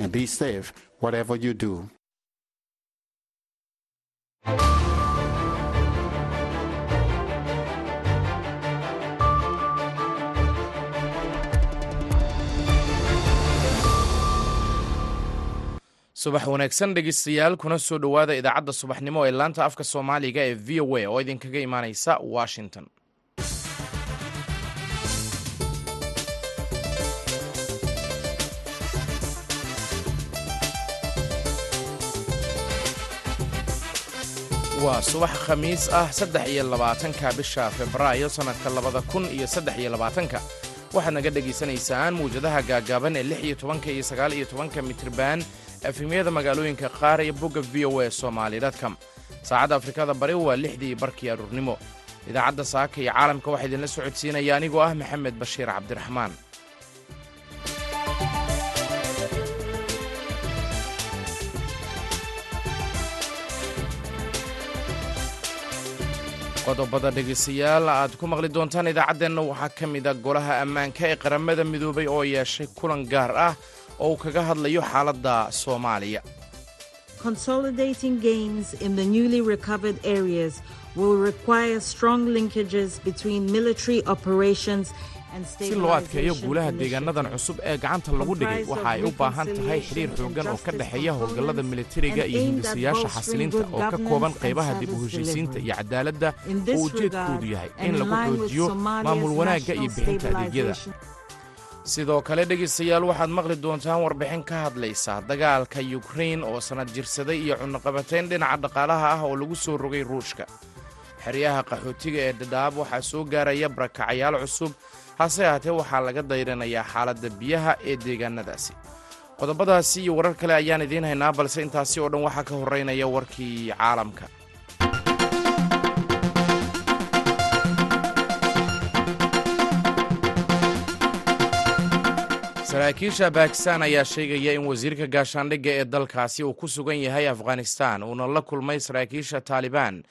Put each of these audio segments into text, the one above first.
and be safe whatever you do. subax wanaagsan dhegeystayaal kuna soo dhowaada idaacadda subaxnimo ee laanta afka soomaaliga ee v o a oo idinkaga imaaneysa washington waa subax khamiis ah saddex iyo labaatanka bisha februaayo sannadka labada kun iyo saddex iyo labaatanka. Waxaad naga dhegaysanaysaan mawjadaha gaagaaban ee lix iyo tobanka iyo sagaal iyo tobanka mitriban efemyada magaalooyinka qaar iyo bogga v o a somaali dtcom saacadda afrikada bari waa lixdii barkii aruurnimo. Idaacadda saaka iyo caalamka waxaa idinla socodsiinaya anigoo ah maxamed bashiir cabdiraxmaan qodobada dhegaystayaal aad ku maqli doontaan idaacaddeenna waxaa ka mida golaha ammaanka ee qaramada midoobay oo yeeshay kulan gaar ah oo uu kaga hadlayo xaaladda soomaaliya Si loo adkeeyo guulaha deegaanadan cusub ee gacanta lagu dhigay waxa ay u baahan tahay xidhiir xooggan oo ka dhexeeya howlgallada militariga iyo hindisayaasha xasilinta oo ka kooban qaybaha dib u heshiisiinta iyo cadaaladda oo ujeedkoodu yahay in lagu xoojiyo maamul wanaagga iyo bixinta adeegyada. sidoo kale dhegaystayaal waxaad maqli doontaan warbixin ka hadlaysa dagaalka yukrain oo sannad jirsaday iyo cunaqabatayn dhinaca dhaqaalaha ah oo lagu soo rogay ruushka xeryaha qaxootiga ee dhadhaab waxaa soo gaaraya barakacayaal cusub. Hase ahaatee waxaa laga dayranayaa xaaladda biyaha ee deegaanadaasi. Qodobadaasi iyo warar kale ayaan idiin haynaa balse intaasi oo dhan waxaa ka horraynaya warkii caalamka. Saraakiisha bakistan ayaa sheegaya in wasiirka gaashaandhigga ee dalkaasi uu ku sugan yahay afghanistan uuna la kulmay saraakiisha taalibaan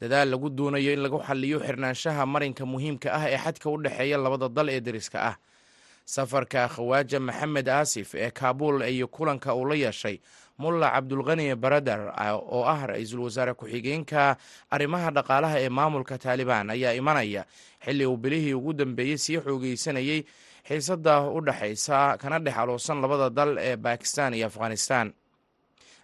dadaal lagu doonayo in lagu xaliyo xirnaanshaha marinka muhiimka ah ee xadka u dhexeeya labada dal ee deriska ah. Safarka khawaaja maxamed aasif ee kaabuul iyo kulanka uu la yeeshay mulla cabdulkhani baradar oo ah ra'iisul wasaare ku-xigeenka arrimaha dhaqaalaha ee maamulka taalibaan ayaa imanaya xilli uu bilihii ugu dambeeyey sii xoogeysanayey xiisada u dhexaysa kana dhex aloosan labada dal ee bakistan iyo afghanistan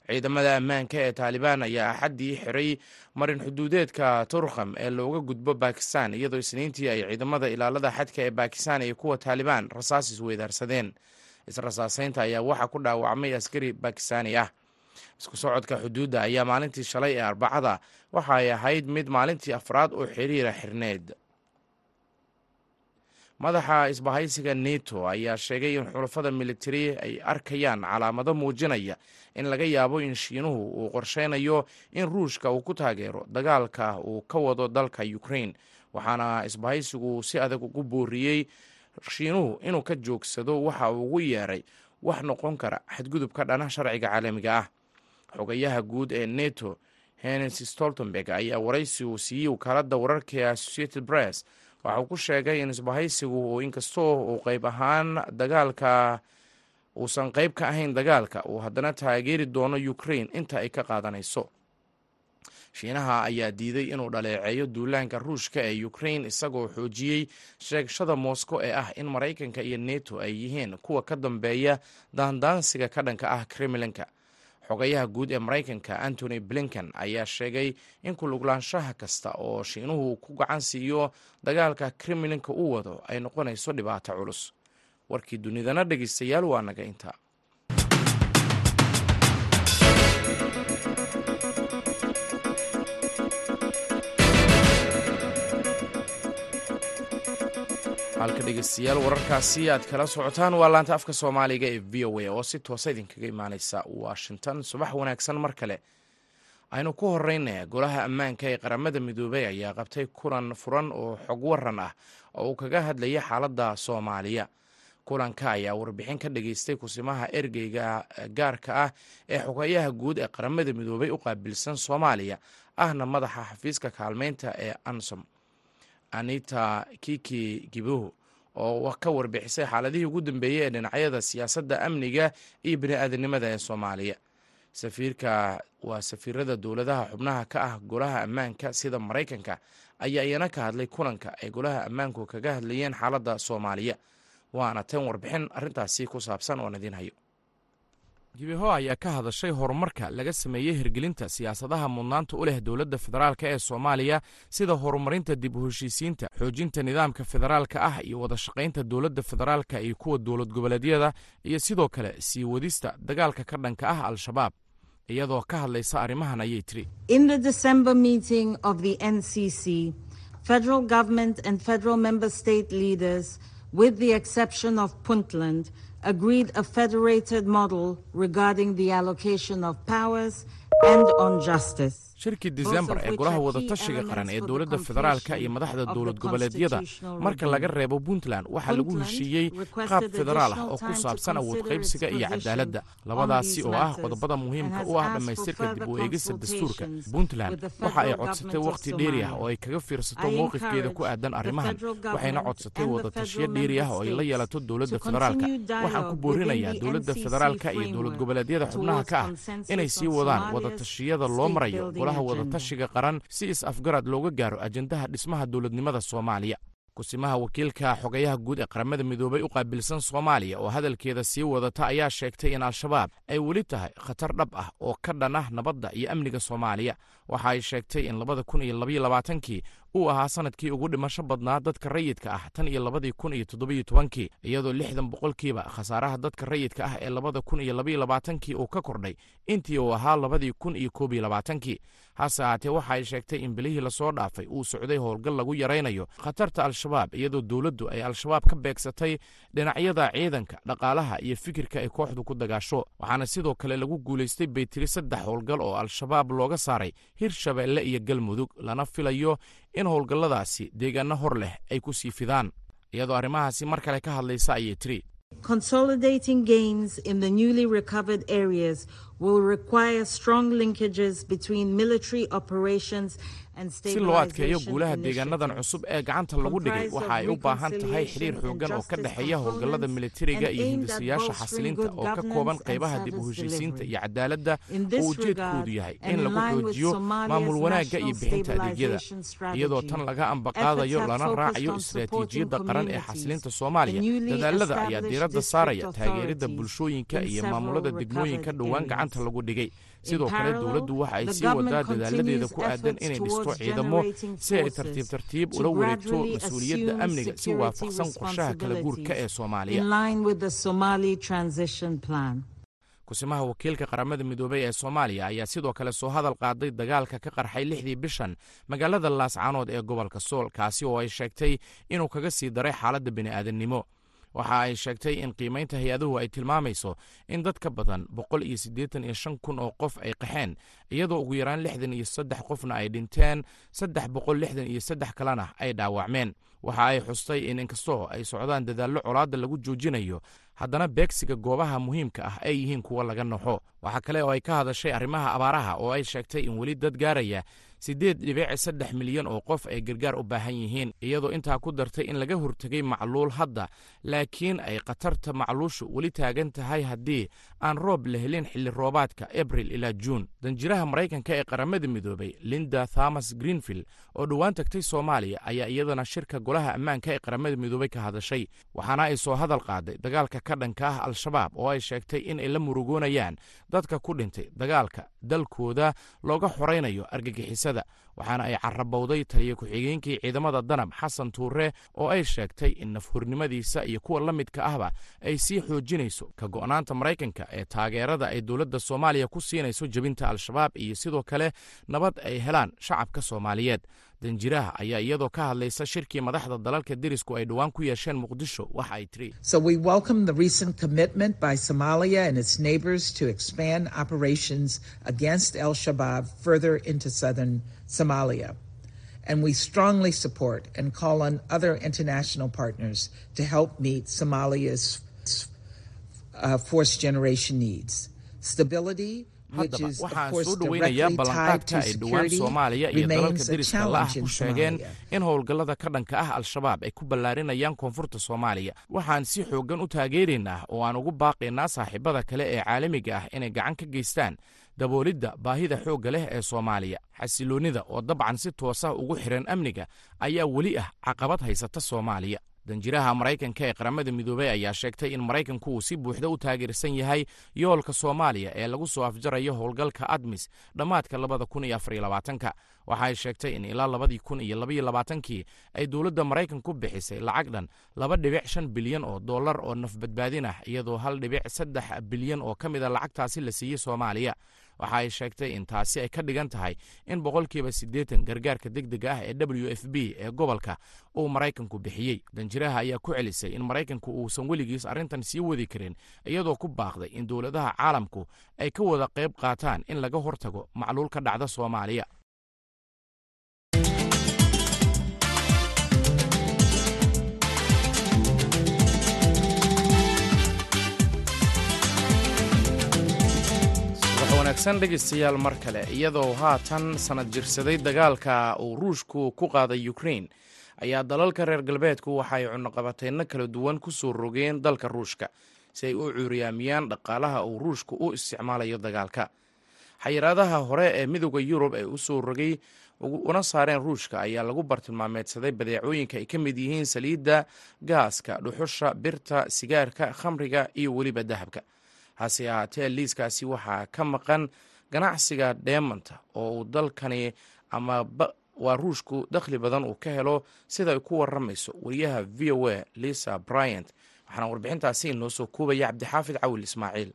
ciidamada ammaanka ee taalibaan ayaa axaddii xiray marin xuduudeedka turkham ee looga gudbo bakistan iyadoo isniintii ay ciidamada ilaalada xadka ee bakistan iyo kuwa taalibaan rasaas isweydaarsadeen israsaaseynta ayaa waxaa ku dhaawacmay askari bakistani ah. Isku socodka xuduudda ayaa maalintii shalay ee arbacada waxa ay ahayd mid maalintii afraad oo xiriira xirneed madaxa isbahaysiga neto ayaa sheegay in xulafada militari ay arkayaan calaamado muujinaya in laga yaabo in shiinuhu uu qorsheynayo in ruushka uu ku taageero dagaalka uu ka wado dalka ukrain waxaana isbahaysigu si adag ugu booriyey shiinuhu inuu ka joogsado waxa uu ugu yeeray wax noqon kara xadgudubka dhana sharciga caalamiga ah. Xogayaha guud ee neto henes stoltenberg ayaa waraysi uu siiyey wakaaladda wararka associated press waxauu ku sheegay in isbahaysigu uu inkastoo uu qayb ahaan dagaalka uusan qayb ka ahayn dagaalka uu haddana taageeri doono ukrain inta ay ka qaadanayso. Shiinaha ayaa diiday inuu dhaleeceeyo duulaanka ruushka ee ukrain isagoo xoojiyey sheegashada moscow ee ah in maraykanka iyo neto ay yihiin kuwa ka dambeeya daandaansiga ka dhanka ah kremlinka xogayaha guud ee maraykanka antony blinken ayaa sheegay in kuluglaanshaha kasta oo shiinuhu ku gacan siiyo dagaalka kremlinka u wado ay noqonayso dhibaato culus. Warkii dunidana dhegeystayaal waa naga intaa halka dhegeystayaal wararkaasi aad kala socotaan. Waa laanta afka soomaaliga ee v o a oo si toosa idinkaga imaaneysa washington. Subax wanaagsan mar kale aynu ku horeyna golaha ammaanka ee qaramada midoobey ayaa qabtay kulan furan oo xog waran ah oo uu kaga hadlaya xaaladda soomaaliya. Kulanka ayaa warbixin ka dhageystay kusimaha ergeyga gaarka ah ee xogayaha guud ee qaramada midoobey u qaabilsan soomaaliya ahna madaxa xafiiska kaalmeynta ee ansom anita kiki giboho oo ka warbixisay xaaladihii ugu dambeeyey ee dhinacyada siyaasadda amniga iyo bini-aadanimada ee soomaaliya. Safiirka waa safiirada dowladaha xubnaha ka ah golaha ammaanka sida maraykanka ayaa iyana ka hadlay kulanka ay golaha ammaanku kaga hadlayeen xaaladda soomaaliya. Waana tan warbixin arrintaasi ku saabsan oon idiin hayo gibiho ayaa ka hadashay horumarka laga sameeyey hirgelinta siyaasadaha mudnaanta u leh dowladda federaalk ee soomaaliya sida horumarinta dib u heshiisiinta xoojinta nidaamka federaalka ah iyo wada shaqaynta dowladda federaalka iyo kuwa dowlad goboleedyada iyo sidoo kale sii wadista dagaalka ka dhanka ah al-shabaab. Iyadoo ka hadlaysa arrimahan ayay tiri Agreed a federated model regarding the allocation of powers. Shirkii disembar ee golaha wadatashiga qaran ee dowladda federaalka iyo madaxda dowlad goboleedyada marka laga reebo puntland waxaa lagu heshiiyey qaab federaal ah oo ku saabsan awood qaybsiga iyo cadaaladda. labadaasi oo ah qodobada muhiimka u ah dhammaystirka dib u eegista dastuurka puntland. waxa ay codsatay wakhti dheeri ah oo ay kaga fiirsato mowqifkeeda ku aadan arrimahan. waxayna codsatay wadatashiyo dheeri ah oo ay la yeelato dowladda federaalka. waxaan ku boorinayaa dowladda federaalka iyo dowlad goboleedyada xubnaha ka ah inay sii wadaan wadatashiyada loo marayo wadatashiga qaran si is-afgarad looga gaaro ajendaha dhismaha dowladnimada soomaaliya. Kusimaha wakiilka xogayaha guud ee qaramada midoobay u qaabilsan soomaaliya oo hadalkeeda sii wadata ayaa sheegtay in al-shabaab ay weli tahay khatar dhab ah oo ka dhan ah nabadda iyo amniga soomaaliya. Waxa ay sheegtay in labada kun iyo labaiyo labaatankii uu ahaa sannadkii ugu dhimasho badnaa dadka rayidka ah tan iyo labadii kun iyo toddobiyo tobankii iyadoo lixdan boqolkiiba khasaaraha dadka rayidka ah ee labada kun iyo labaiyo labaatankii uu ka kordhay intii uu ahaa labadii kun iyo koob iyo labaatankii. Hase ahaatee waxa ay sheegtay in bilihii la soo dhaafay uu socday howlgal lagu yaraynayo khatarta al-shabaab iyadoo dowladdu ay al-shabaab ka beegsatay dhinacyada ciidanka dhaqaalaha iyo fikirka ay kooxdu ku dagaasho. Waxaana sidoo kale lagu guulaystay bay tiri saddex howlgal oo al-shabaab looga saaray hirshabeelle iyo galmudug lana filayo in howlgalladaasi deegaano hor leh ay ku sii fidaan iyadoo arrimahaasi mar kale ka hadlaysa ayay tiri Consolidating gains in the newly recovered areas will require strong linkages between military operations si loo adkeeyo guulaha deegaanadan cusub ee gacanta lagu dhigay waxa ay u baahan tahay xidhiir xooggan oo ka dhexeeya howlgallada militariga iyo hindisayaasha xasilinta oo ka kooban qaybaha dib u heshiisiinta iyo cadaaladda oo ujeedkoodu yahay in lagu xoojiyo maamul wanaagga iyo bixinta adeegyada. iyadoo tan laga ambaqaadayo lana raacayo istaraatiijiyadda qaran ee xasilinta soomaaliya. Dadaalada ayaa diiradda saaraya taageeridda bulshooyinka iyo maamulada degmooyinka dhowaan gacanta lagu dhigay sidoo kale dowladdu waxa ay sii wadaa dadaaladeeda ku aadan inay dhisto ciidamo si ay tartiib tartiib ula wareegto mas'uuliyadda amniga si waafaqsan qorshaha kala guurka ee soomaaliya. kusimaha wakiilka qaramada midoobey ee soomaaliya ayaa sidoo kale soo hadal qaaday dagaalka ka qarxay lixdii bishan magaalada laascaanood ee gobolka sool kaasi oo ay sheegtay inuu kaga sii daray xaaladda bini'aadannimo waxa ay sheegtay in qiimaynta hay'aduhu ay tilmaamayso in dad ka badan boqol iyo siddeetan iyo shan kun oo qof ay qaxeen iyadoo ugu yaraan lixdan iyo saddex qofna ay dhinteen saddex boqol lixdan iyo saddex kalena ay dhaawacmeen. Waxa ay xustay in inkastoo ay socdaan dadaallo colaadda lagu joojinayo haddana beegsiga goobaha muhiimka ah ay yihiin kuwa laga naxo waxaa kale oo ay ka hadashay arrimaha abaaraha oo ay sheegtay in weli dad gaaraya siddeed dhibici saddex milyan oo qof ay gargaar u baahan yihiin iyadoo intaa ku dartay in laga hortegay macluul hadda. Laakiin ay khatarta macluushu weli taagan tahay haddii aan roob la helin xilli roobaadka abril ilaa juun. Danjiraha maraykanka ee qaramada midoobay linda thomas greenfield oo dhowaan tagtay soomaaliya ayaa iyadana shirka golaha ammaanka ee qaramada midoobey ka hadashay waxaana ay soo hadal qaaday dagaalka ka dhanka ah al-shabaab oo ay sheegtay in ay la murugoonayaan dadka ku dhintay dagaalka dalkooda looga xoraynayo argagixisada waxaana ay carabowday taliya ku-xigeenkii ciidamada danab xasan tuure oo ay sheegtay in nafhurnimadiisa iyo kuwa la midka ahba ay sii xoojinayso ka go'naanta maraykanka ee taageerada ay dowladda soomaaliya ku siinayso jebinta al-shabaab iyo sidoo kale nabad ay helaan shacabka soomaaliyeed danjiraha ayaa iyadoo ka hadlaysa shirkii madaxda dalalka derisku ay dhowaan ku yeesheen muqdisho waxa ay tiri So we welcome the recent commitment by Somalia and its neighbors to expand operations against al Shabaab further into southern Somalia. And we strongly support and call on other international partners to help meet Somalia's uh, force generation needs. Stability haddaba course soo tied ballanqaadka ay dhowaan soomaaliya iyo dalalka remains a deriska la ah challenge ku sheegeen in howlgallada ka dhanka ah al-shabaab ay ku ballaarinayaan koonfurta soomaaliya. Waxaan si xooggan u taageeraynaa oo aan ugu baaqaynaa saaxiibada kale ee caalamiga ah inay gacan ka geystaan daboolidda baahida xoogga leh ee soomaaliya. Xasiloonnida oo dabcan si toosa ugu xihan amniga ayaa weli ah caqabad haysata soomaaliya danjiraha maraykanka ee qaramada midoobey ayaa sheegtay in maraykanku uu si buuxda u taageersan yahay yoolka soomaaliya ee lagu soo afjarayo howlgalka admis dhammaadka labada kun iyo afar iyo labaatanka. Waxaay sheegtay in ilaa labadii kun iyo labaiyo labaatankii ay dowladda maraykanku bixisay lacag dhan laba dhibic shan bilyan oo dollar oo nafbadbaadin ah iyadoo hal dhibic saddex bilyan oo ka mid a lacagtaasi la siiyey soomaaliya waxa ay sheegtay in taasi ay ka dhigan tahay in boqolkiiba siddeetan gargaarka degdega ah ee w f b ee gobolka uu maraykanku bixiyey. Danjiraha ayaa ku celisay in maraykanku uusan weligiis arrintan sii wadi karin iyadoo ku baaqday in dowladaha caalamku ay ka wada qayb qaataan in laga hortago macluul ka dhacda soomaaliya wanaagsan dhegaystayaal mar kale iyadoo haatan sanad jirsaday dagaalka uu ruushku ku qaaday ukrain ayaa dalalka reer galbeedku waxaay cunuqabateyno kala duwan ku soo rogeen dalka ruushka si ay u cuuriyaamiyaan dhaqaalaha uu ruushku u isticmaalayo dagaalka. Xayiraadaha hore ee midooda yurub ee u soo rogay una saareen ruushka ayaa lagu bartilmaameedsaday badeecooyinka ay ka mid yihiin saliidda gaaska dhuxusha birta sigaarka khamriga iyo weliba dahabka hase ahaatee liiskaasi waxaa ka maqan ganacsiga dheemanta oo uu dalkani ama waa ruushku dakhli badan uu ka helo sida ay ku waramayso wariyaha v o a lisa bryant. Waxaana warbixintaasi inoo soo koobaya cabdixaafid cawil ismaaciil.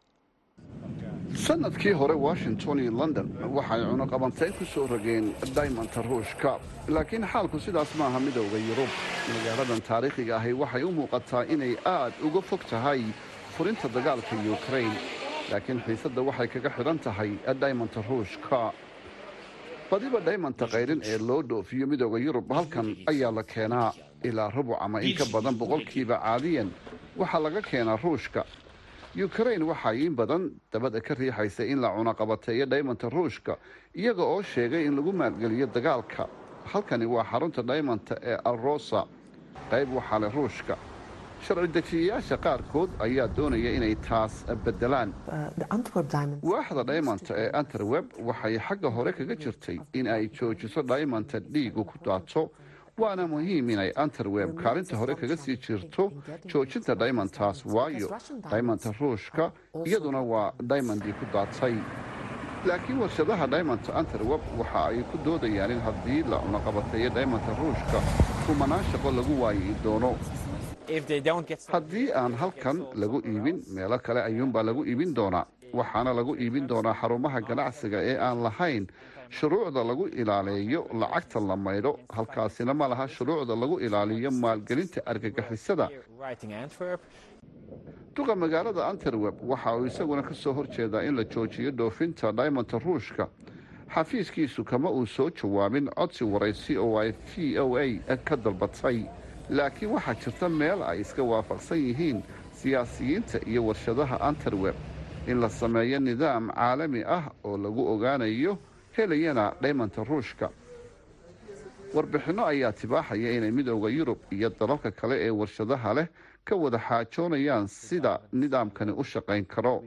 Sanadkii hore washington iyo london waxay cunuqabantayn ku soo rogeen daymanta ruushka. Laakiin xaalku sidaas maaha midowda yurub. Magaaladan taariikhiga ahi waxay u muuqataa inay aad uga fog tahay furinta dagaalka yukrain laakiin xiisadda waxay kaga xidhan tahay daymanta ruushka badiba dhaymanta kayrin ee loo dhoofiyo midowda yurub halkan ayaa la keenaa ilaa rubuc ama in ka badan boqolkiiba caadiyan. Waxaa laga keenaa ruushka. Yukrain waxaa in badan dabada ka riixaysa in la cunaqabateeyo dhaymanta ruushka iyaga oo sheegay in lagu maalgeliyo dagaalka. Halkani waa xarunta dhaymanta ee alrosa qayb waxaa leh ruushka sharci dejiyayaasha qaarkood ayaa doonaya inay taas beddelaan waaxda dhaymanta ee anterweb waxay xagga hore kaga jirtay in ay joojiso dhaymanta dhiigu ku daato waana muhiim inay anterweb kaalinta hore kaga sii jirto joojinta dhaymantaas waayo dhaymanta ruushka iyaduna waa dhaymandii ku daatay laakiin warshadaha dhaymanta anterweb waxa ay ku doodayaan in haddii la cunaqabateeyo dhaymanta ruushka kumanaan shaqo lagu waayi doono haddii aan halkan lagu iibin meelo kale ayuunbaa lagu iibin doonaa. Waxaana lagu iibin doonaa xarumaha ganacsiga ee aan lahayn. Shuruucda lagu ilaaleeyo lacagta la maydho halkaasina ma laha shuruucda lagu ilaaliyo maalgelinta argagixisada. Duqa magaalada anterweb waxa uu isaguna ka soo horjeedaa in la joojiyo dhoofinta dhaymonta ruushka xafiiskiisu kama uu soo jawaabin codsi waraysi oo ay v o a ka dalbatay laakiin waxaa jirta meel ay iska waafaqsan yihiin siyaasiyiinta iyo warshadaha anterweb in la sameeyo nidaam caalami ah oo lagu ogaanayo helayana dhaymanta ruushka. Warbixinno ayaa tibaaxaya inay midowda yurub iyo dalalka kale ee warshadaha leh ka wada xaajoonayaan sida nidaamkani u shaqayn karo.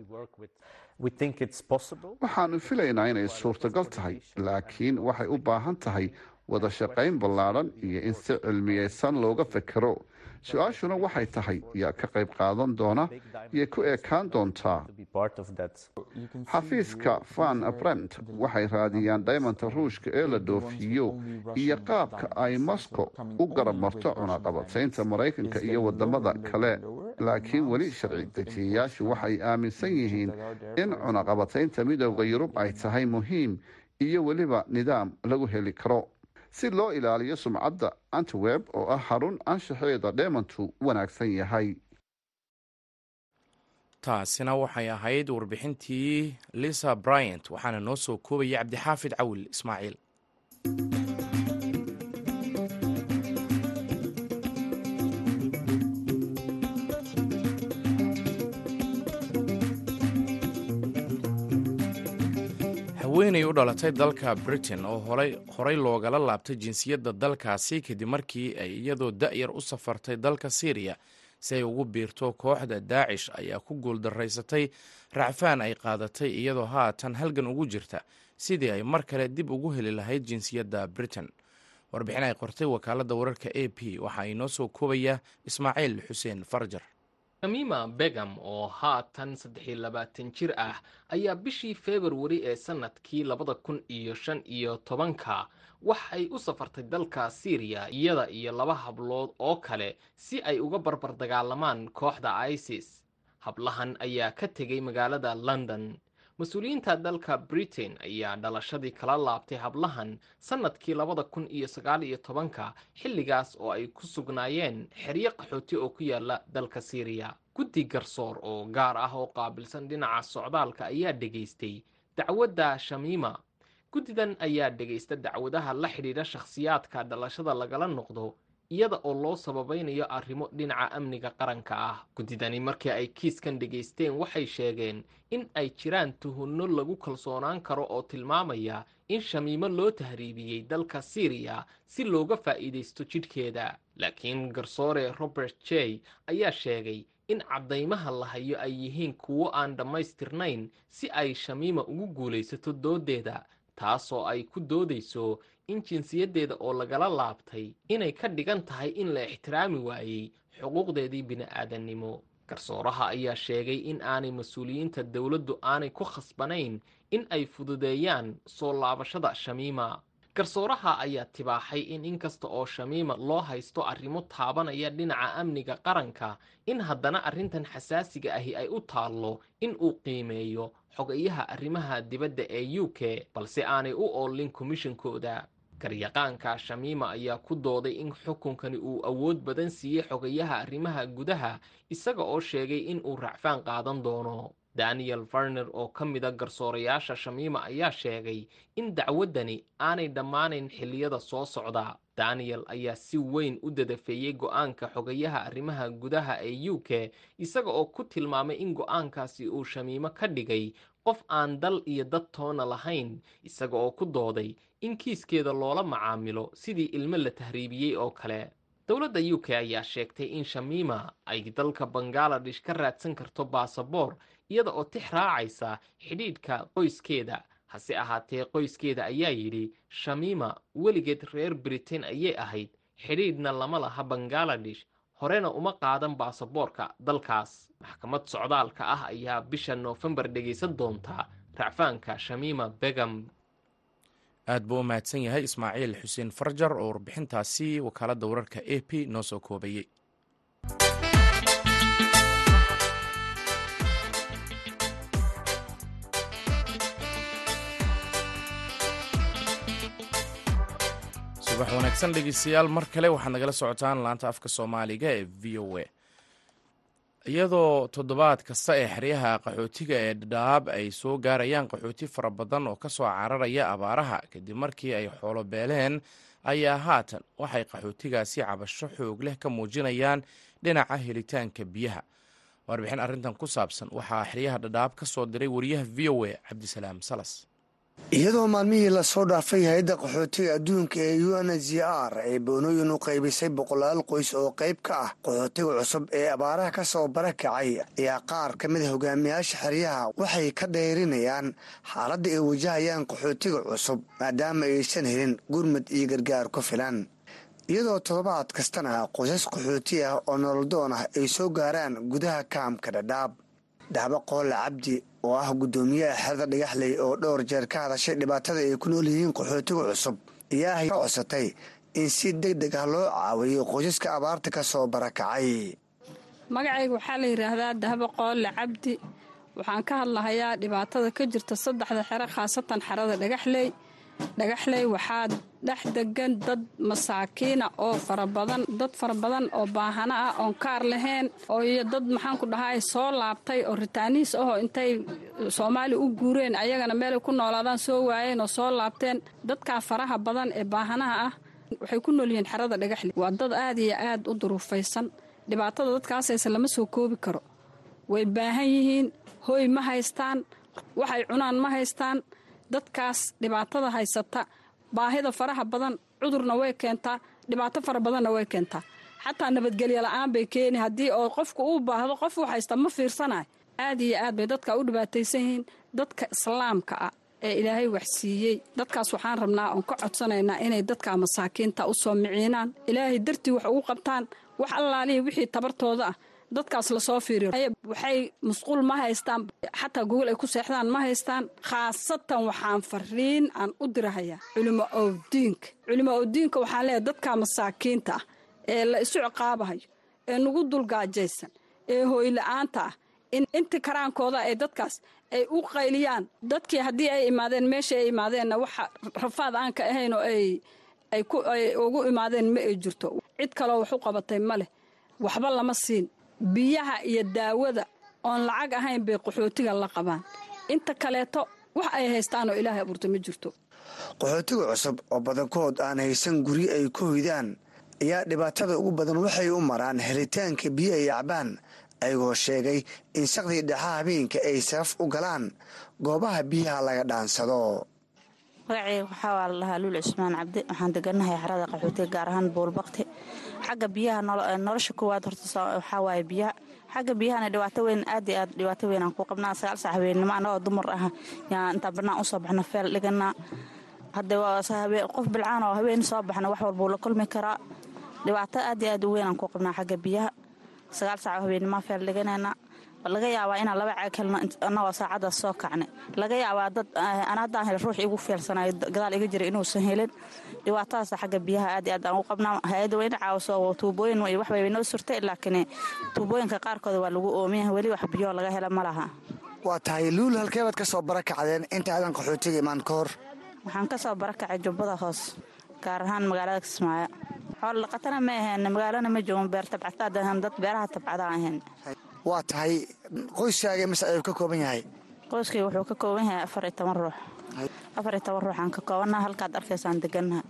Waxaannu filaynaa inay suurtagal tahay laakiin waxay u baahan tahay wada shaqayn ballaadhan iyo in si cilmiyeysan looga fekero su'aashuna waxay tahay yaa ka qayb qaadan doona yay ku eekaan doontaa xafiiska van brent waxay raadiyaan dhaymanta ruushka ee la dhoofiyo iyo qaabka ay moscow u garab marto cunaqabataynta maraykanka iyo waddamada kale. Laakiin weli sharci dejiyayaashu waxay aaminsan yihiin in cunaqabataynta midowda yurub ay tahay muhiim iyo weliba nidaam lagu heli karo si loo ilaaliyo sumcadda antiweb oo ah xarun anshaxeeda dheemantu wanaagsan yahay. Taasina waxay ahayd warbixintii lisa bryant waxaana noo soo koobaya cabdixaafid cawil ismaaciil haweenay u dhalatay dalka britain oo horey loogala laabtay jinsiyadda dalkaasi kadib markii ay iyadoo da'yar u safartay dalka syriya si ay ugu biirto kooxda daacish ayaa ku guuldaraysatay racfaan ay qaadatay iyadoo haatan halgan ugu jirta sidii ay mar kale dib ugu heli lahayd jinsiyadda britain. Warbixin ay qortay wakaaladda wararka a p waxaa inoo soo koobaya ismaaciil xuseen farjar shamima begam oo haatan saddex iyo labaatan jir ah ayaa bishii februari ee sannadkii labada kun iyo shan iyo tobanka. Waxay u safartay dalka syriya iyada iyo laba hablood oo kale si ay uga barbar dagaalamaan kooxda isis. Hablahan ayaa ka tegay magaalada london mas'uuliyiinta dalka britain ayaa dhalashadii kala laabtay hablahan sannadkii labada kun iyo sagaal iyo tobanka xilligaas oo ay ku sugnaayeen xeryo qaxooti oo ku yaalla dalka syriya guddi garsoor oo gaar ah oo qaabilsan dhinaca socdaalka ayaa dhegaystay dacwadda shamiima guddidan ayaa dhegaysta dacwadaha la xidhiidha shakhsiyaadka dhalashada lagala noqdo iyada oo loo sababaynayo arrimo dhinaca amniga qaranka ah. Guddidani markii ay kiiskan dhegaysteen waxay sheegeen in ay jiraan tuhunno lagu kalsoonaan karo oo tilmaamaya in shamiimo loo tahriibiyey dalka syriya si looga faa'iidaysto jidhkeeda. Laakiin garsoore robert j ayaa sheegay in caddaymaha la hayo ay yihiin kuwo aan dhammaystirnayn si ay shamiima ugu guulaysato doodeeda taasoo ay ku doodayso in jinsiyaddeeda oo lagala laabtay inay ka dhigan tahay in la ixtiraami waayey xuquuqdeedii bini'aadannimo garsooraha ayaa sheegay in aanay mas'uuliyiinta dowladdu aanay ku khasbanayn in ay fududeeyaan soo laabashada shamiima garsooraha ayaa tibaaxay in inkasta oo shamiima loo haysto arrimo taabanaya dhinaca amniga qaranka in haddana arrintan xasaasiga ahi ay u taallo in uu qiimeeyo xogayaha arrimaha dibadda ee u k balse aanay u oolin komishankooda garyaqaanka shamiima ayaa ku dooday in xukunkani uu awood badan siiyey xogayaha arrimaha gudaha isaga oo sheegay in uu racfaan qaadan doono daniel farner oo ka mida garsoorayaasha shamiima ayaa sheegay in dacwaddani aanay dhammaanayn xilliyada soo socda. Daniel ayaa si weyn u dadafeeyey go'aanka xogayaha arrimaha gudaha ee u k isaga oo ku tilmaamay in go'aankaasi uu shamiimo ka dhigay qof aan dal iyo dad toona lahayn isaga oo ku dooday in kiiskeeda loola macaamilo sidii ilmo la tahriibiyey oo kale. Dowladda u k ayaa sheegtay in shamiima ay dalka bangaladesh ka raadsan karto baasaboor iyada oo tix raacaysa xidhiidhka qoyskeeda. Hase ahaatee qoyskeeda ayaa yidhi shamiima weligeed reer britain ayay ahayd. Xidhiidhna lama laha bangaladesh horena uma qaadan baasaboorka. Dalkaas maxkamad socdaalka ah ayaa bisha noofembar dhegaysan doonta. Racfaanka shamiima begam aad buu u mahadsan yahay ismaaciil xuseen farjar oo warbixintaasi wakaaladda wararka a p noo soo koobayey subax wanaagsan dhegeystayaal mar kale waxaad nagala socotaan laanta afka soomaaliga ee v o a. Iyadoo toddobaad kasta ee xeryaha qaxootiga ee dhadhaab ay soo gaarayaan qaxooti fara badan oo ka soo cararaya abaaraha kadib markii ay xoolo beeleen ayaa haatan waxay qaxootigaasi cabasho xoog leh ka muujinayaan dhinaca helitaanka biyaha. Warbixin arrintan ku saabsan waxaa xeryaha dhadhaab ka soo diray wariyaha v o a cabdisalaam salas iyadoo maalmihii la soo dhaafay hay'adda qaxootiga adduunka ee u n h r ay boonooyin u qaybisay boqolaal qoys oo qayb ka ah qaxootiga cusub ee abaaraha ka soo barakacay ayaa qaar ka mid a hogaamiyaasha xeryaha waxay ka dhayrinayaan xaaladda ay wajahayaan qaxootiga cusub maadaama aysan helin gurmud iyo gargaar ku filan. Iyadoo toddobaad kastana qoysas qaxooti ah oo nololdoon ah ay soo gaaraan gudaha kaamka dhadhaab dahbo qoole cabdi oo ah guddoomiyaha xerada dhagaxley oo dhowr jeer ka hadashay dhibaatada ay ku nool yihiin qaxootiga cusub. Ayaa codsatay in si deg deg ah loo caawiyo qoysaska abaarta ka soo barakacay. Magacayga waxaa la yidhaahdaa dahbo qoole cabdi. Waxaan ka hadlahayaa dhibaatada ka jirta saddexda xero khaasatan xerada dhagaxley. Dhagaxley waxaa dhex degan dad masaakiina oo farabadan dad fara badan oo baahano ah oon kaar lahayn oo iyo dad maxaanku dhahay soo laabtay oo ritaaniis ahoo intay soomaali u guureen ayagana meelay ku noolaadaan soo waayeen oo soo laabteen. Dadkaa faraha badan ee baahanaha ah waxay ku nool yihiin xerada dhagaxley waa dad aad iyo aad u duruufaysan. Dhibaatada dadkaasayse lama soo koobi karo. Way baahan yihiin hooy ma haystaan waxay cunaan ma haystaan. Dadkaas dhibaatada haysata baahida faraha badan cudurna way keentaa dhibaato fara badanna way keentaa xataa nabadgelyo la'aan bay keeni. Haddii oo qofku uu baahdo qof u haysta ma fiirsanayo aad iyo aad bay dadka u dhibaataysan yihiin. Dadka islaamka ah ee ilaahay waxsiiyey. Dadkaas waxaan rabnaa oon ka codsanaynaa inay dadka masaakiinta u soo miciinaan ilaahay dartii wax ugu qabtaan wax allaalihii wixii tabartooda ah dadkaas la soo fiiriyo. Waxay musquul ma haystaan? Xataa gogol ay ku seexdaan ma haystaan? Khaasatan waxaan fariin aan u dirahayaa culimo owdiinka culimo owdiinka waxaan leeyahay dadka masaakiinta ah ee la isu ciqaabahayo ee nagu dulgaajaysan ee hooyla-aanta ah in inti karaankooda ay dadkaas ay u qayliyaan. Dadkii haddii ay imaadeen meesha ay imaadeenna waxa rafaad aan ka ahayn oo ay ugu imaadeen ma ay jirto. Cid kaloo wax u qabatay ma leh. Waxba lama siin biyaha iyo daawada oon lacag ahayn bay qaxootiga la qabaan. Inta kaleeto wax ay haystaanoo ilaahay abuurta ma jirto. Qaxootiga cusub oo badankood aan haysan guryo ay ku hoydaan ayaa dhibaatada ugu badan waxay u maraan helitaanka biyo ay cabaan ayagoo sheegay in saqdii dhexa habeenka ay safaf u galaan goobaha biyaha laga dhaansado magaceyga waxaa waa la luul cusmaan cabdi. Waxaan deganahay xarada qaxootiga gaar ahaan buulbakti xagga biyaha nolosha koowaad horta waxaa waaye biyaha xagga biyahana dhibaato weyn aad iyo aad dhibaato weyn ku qabnaa. Sagaal sac habeennimo annagoo dumar ah yaan intaan bannaan u soo baxno feel dhiganaa hadde qof bilcaan oo habeen soo baxna wax walbuu la kulmi karaa. Dhibaato aad iyo aad u weyn ku qabnaa xagga biyaha. Sagaal sac oo habeennimo feel dhiganayna laga yaabaa inaan laba annagoo saacaddaas soo kacnay. Laga yaabaa dad ana haddaan hel ruux igu feelsanayo gadaal iga jira inuusan helin. Dhibaatadaas xagga biyaha aad iyo aad aan u qabnaa hay'adda wayna caawiso tuubooyin iyo noo surtay laakiin tuubooyinka qaarkooda waa lagu oomiya weli wax biyo laga hela ma laha. Waa tahay luul halkeebaad ka soo barakacdeen? Inta aadan qaxootiga imaan ka hor. Waxaan ka soo barakacay jubbada hoos gaar ahaan magaalada kismaayo. Xoolo dhaqatana ma ahayn magaalana ma joogon beer tabcataad ahaan dad beeraha tabcadaan ahayn waa tahay qoyskaaga mise ayuu ka kooban yahay? Qoyskay wuxuu ka kooban yahay afar iyo toban ruux. Afar iyo toban ruuxaan ka koobannaha halkaad arkaysaan degannaha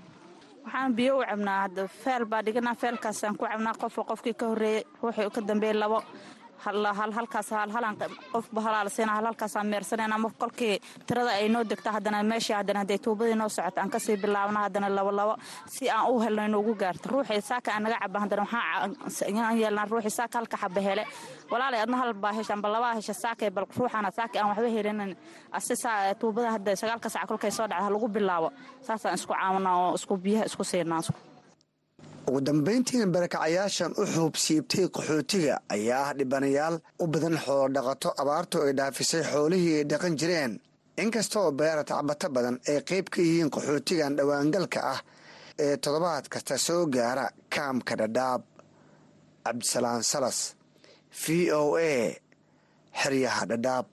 waxaan biyo u cabnaa hadda feel baa dhiganaa feelkaasaan ku cabnaa qofka qofkii ka horreeyey ruuxii ka dambeeyey labo halhalaan qofba halaalsiina halhalkaasaan meersanayna ma kolkii tirada ay noo degta haddana meeshii haddana hadday tuubadii noo socoto aan ka sii bilaabna haddana labo labo si aan u helno inuugu gaarto. Ruuxii saaka aan naga caba haddana waxaan yeelnaa ruuxii saaka halka xaba hele walaalay adna hal baa hesha amba labaa hesha saakay bal ruuxana saaka aan waxba helinin asi saa tuubada hadda sagaalka sac kolkay soo dhacda lagu bilaabo. Saasaan isku caawinaa oo isku biyaha isku siinaa ugu dambayntiina barakacayaashan u xuub siibtay qaxootiga ayaa ah dhibanayaal u badan xoolo dhaqato abaartu ay dhaafisay xoolihii ay dhaqan jireen. Inkastaoo beera tacbato badan ay qayb ka yihiin qaxootigan dhowaangalka ah ee toddobaad kasta soo gaara kaamka dhadhaab. Cabdisalaan salas v o a xeryaha dhadhaab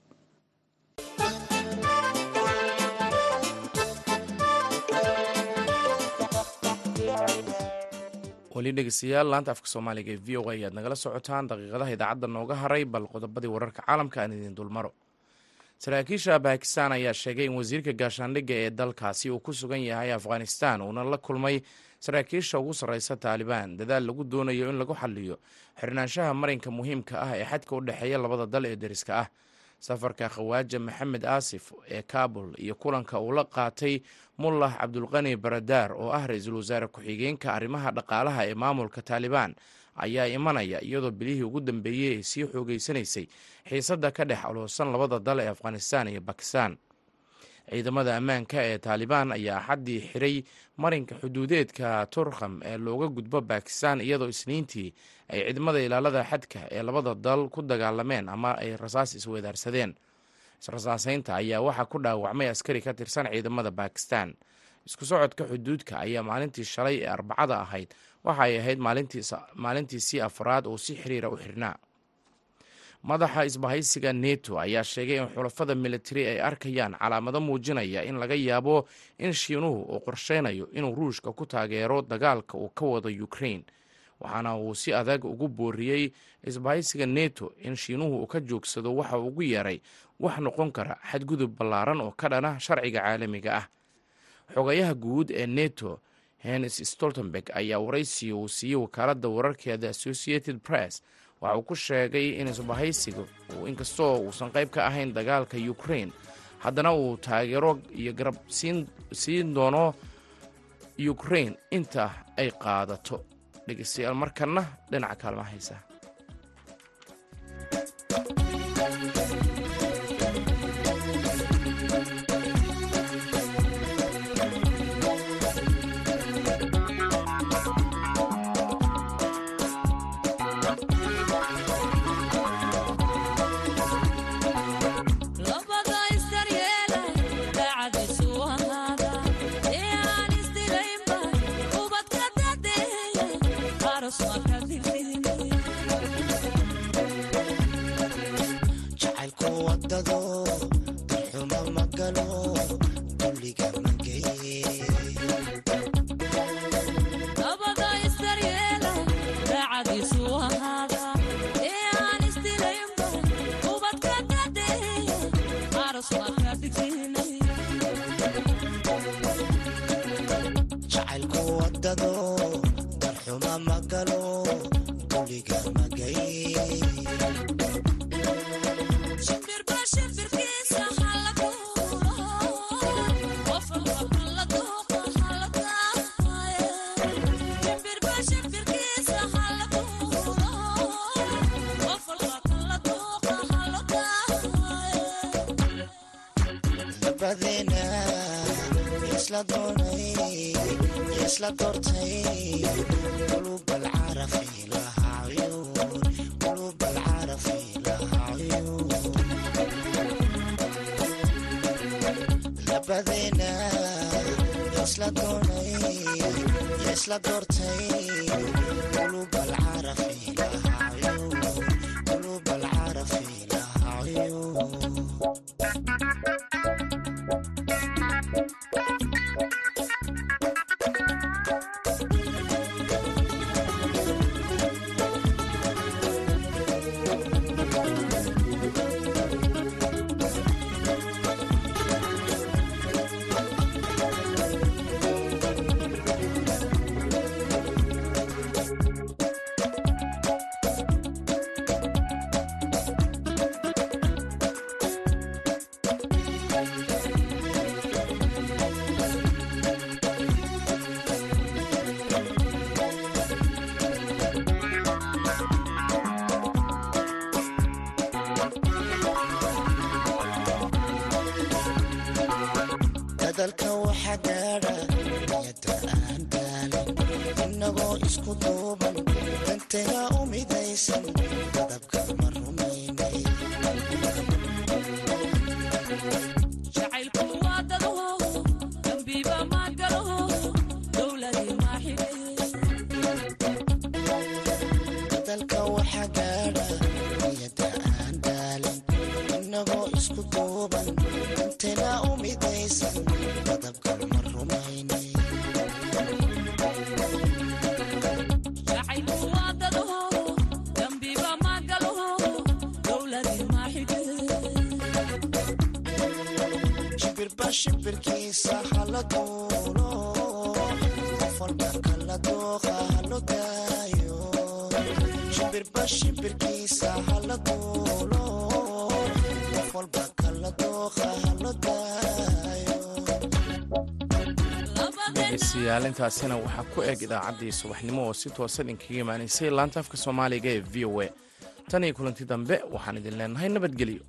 weli dhegeystayaal laanta afka soomaaliga ee v o a ayaad nagala socotaan daqiiqadaha idaacadda nooga haray bal qodobadii wararka caalamka aan idiin dulmaro. Saraakiisha bakistan ayaa sheegay in wasiirka gaashaandhigga ee dalkaasi uu ku sugan yahay afghanistan uuna la kulmay saraakiisha ugu sarreysa taalibaan dadaal lagu doonayo in lagu xaliyo xirnaanshaha marinka muhiimka ah ee xadka u dhexeeya labada dal ee deriska ah safarka khawaaja maxamed aasif ee kabul iyo kulanka uu la qaatay mullah cabdulqani baradaar oo ah ra'iisul wasaare ku-xigeenka arrimaha dhaqaalaha ee maamulka taalibaan ayaa imanaya iyadoo bilihii ugu dambeeyey ay sii xoogeysanaysay xiisadda ka dhex aloosan labada dal ee afghanistan iyo bakistan ciidamada ammaanka ee taalibaan ayaa axaddii xiray marinka xuduudeedka turkham ee looga gudbo bakistan iyadoo isniintii ay ciidamada ilaalada xadka ee labada dal ku dagaalameen ama ay rasaas iswedaarsadeen israsaaseynta ayaa waxaa ku dhaawacmay askari ka tirsan ciidamada bakistan isku socodka xuduudka ayaa maalintii shalay ee arbacada ahayd. Waxa ay ahayd maalintiisii afraad oo si xiriira u xirnaa madaxa isbahaysiga neto ayaa sheegay in xulafada militari ay arkayaan calaamado muujinaya in laga yaabo in shiinuhu uu qorsheynayo inuu ruushka ku taageero dagaalka uu ka wado ukrain waxaana uu si adag ugu booriyey isbahaysiga neto in shiinuhu uu ka joogsado waxa ugu yeeray wax noqon kara xadgudub ballaaran oo ka dhana sharciga caalamiga ah. Xogayaha guud ee neto hennes stoltenberg ayaa waraysiga uu siiyey wakaaladda wararkeeda associated press waxa uu ku sheegay in isbahaysiga inkastoo uusan qayb ka ahayn dagaalka ukrain haddana uu taageero iyo garab siin doono ukrain inta ay qaadato. Dhegeystayaal markanna dhinaca isla doortay qulub alcarafi lahayo haysa dhegeystayaaalintaasina waxaa ku eg idaacaddii subaxnimo oo si toosa idinkaga imaanaysay laanta afka soomaaliga ee v o a. Tan iyo kulanti dambe waxaan idin leenahay nabadgelyo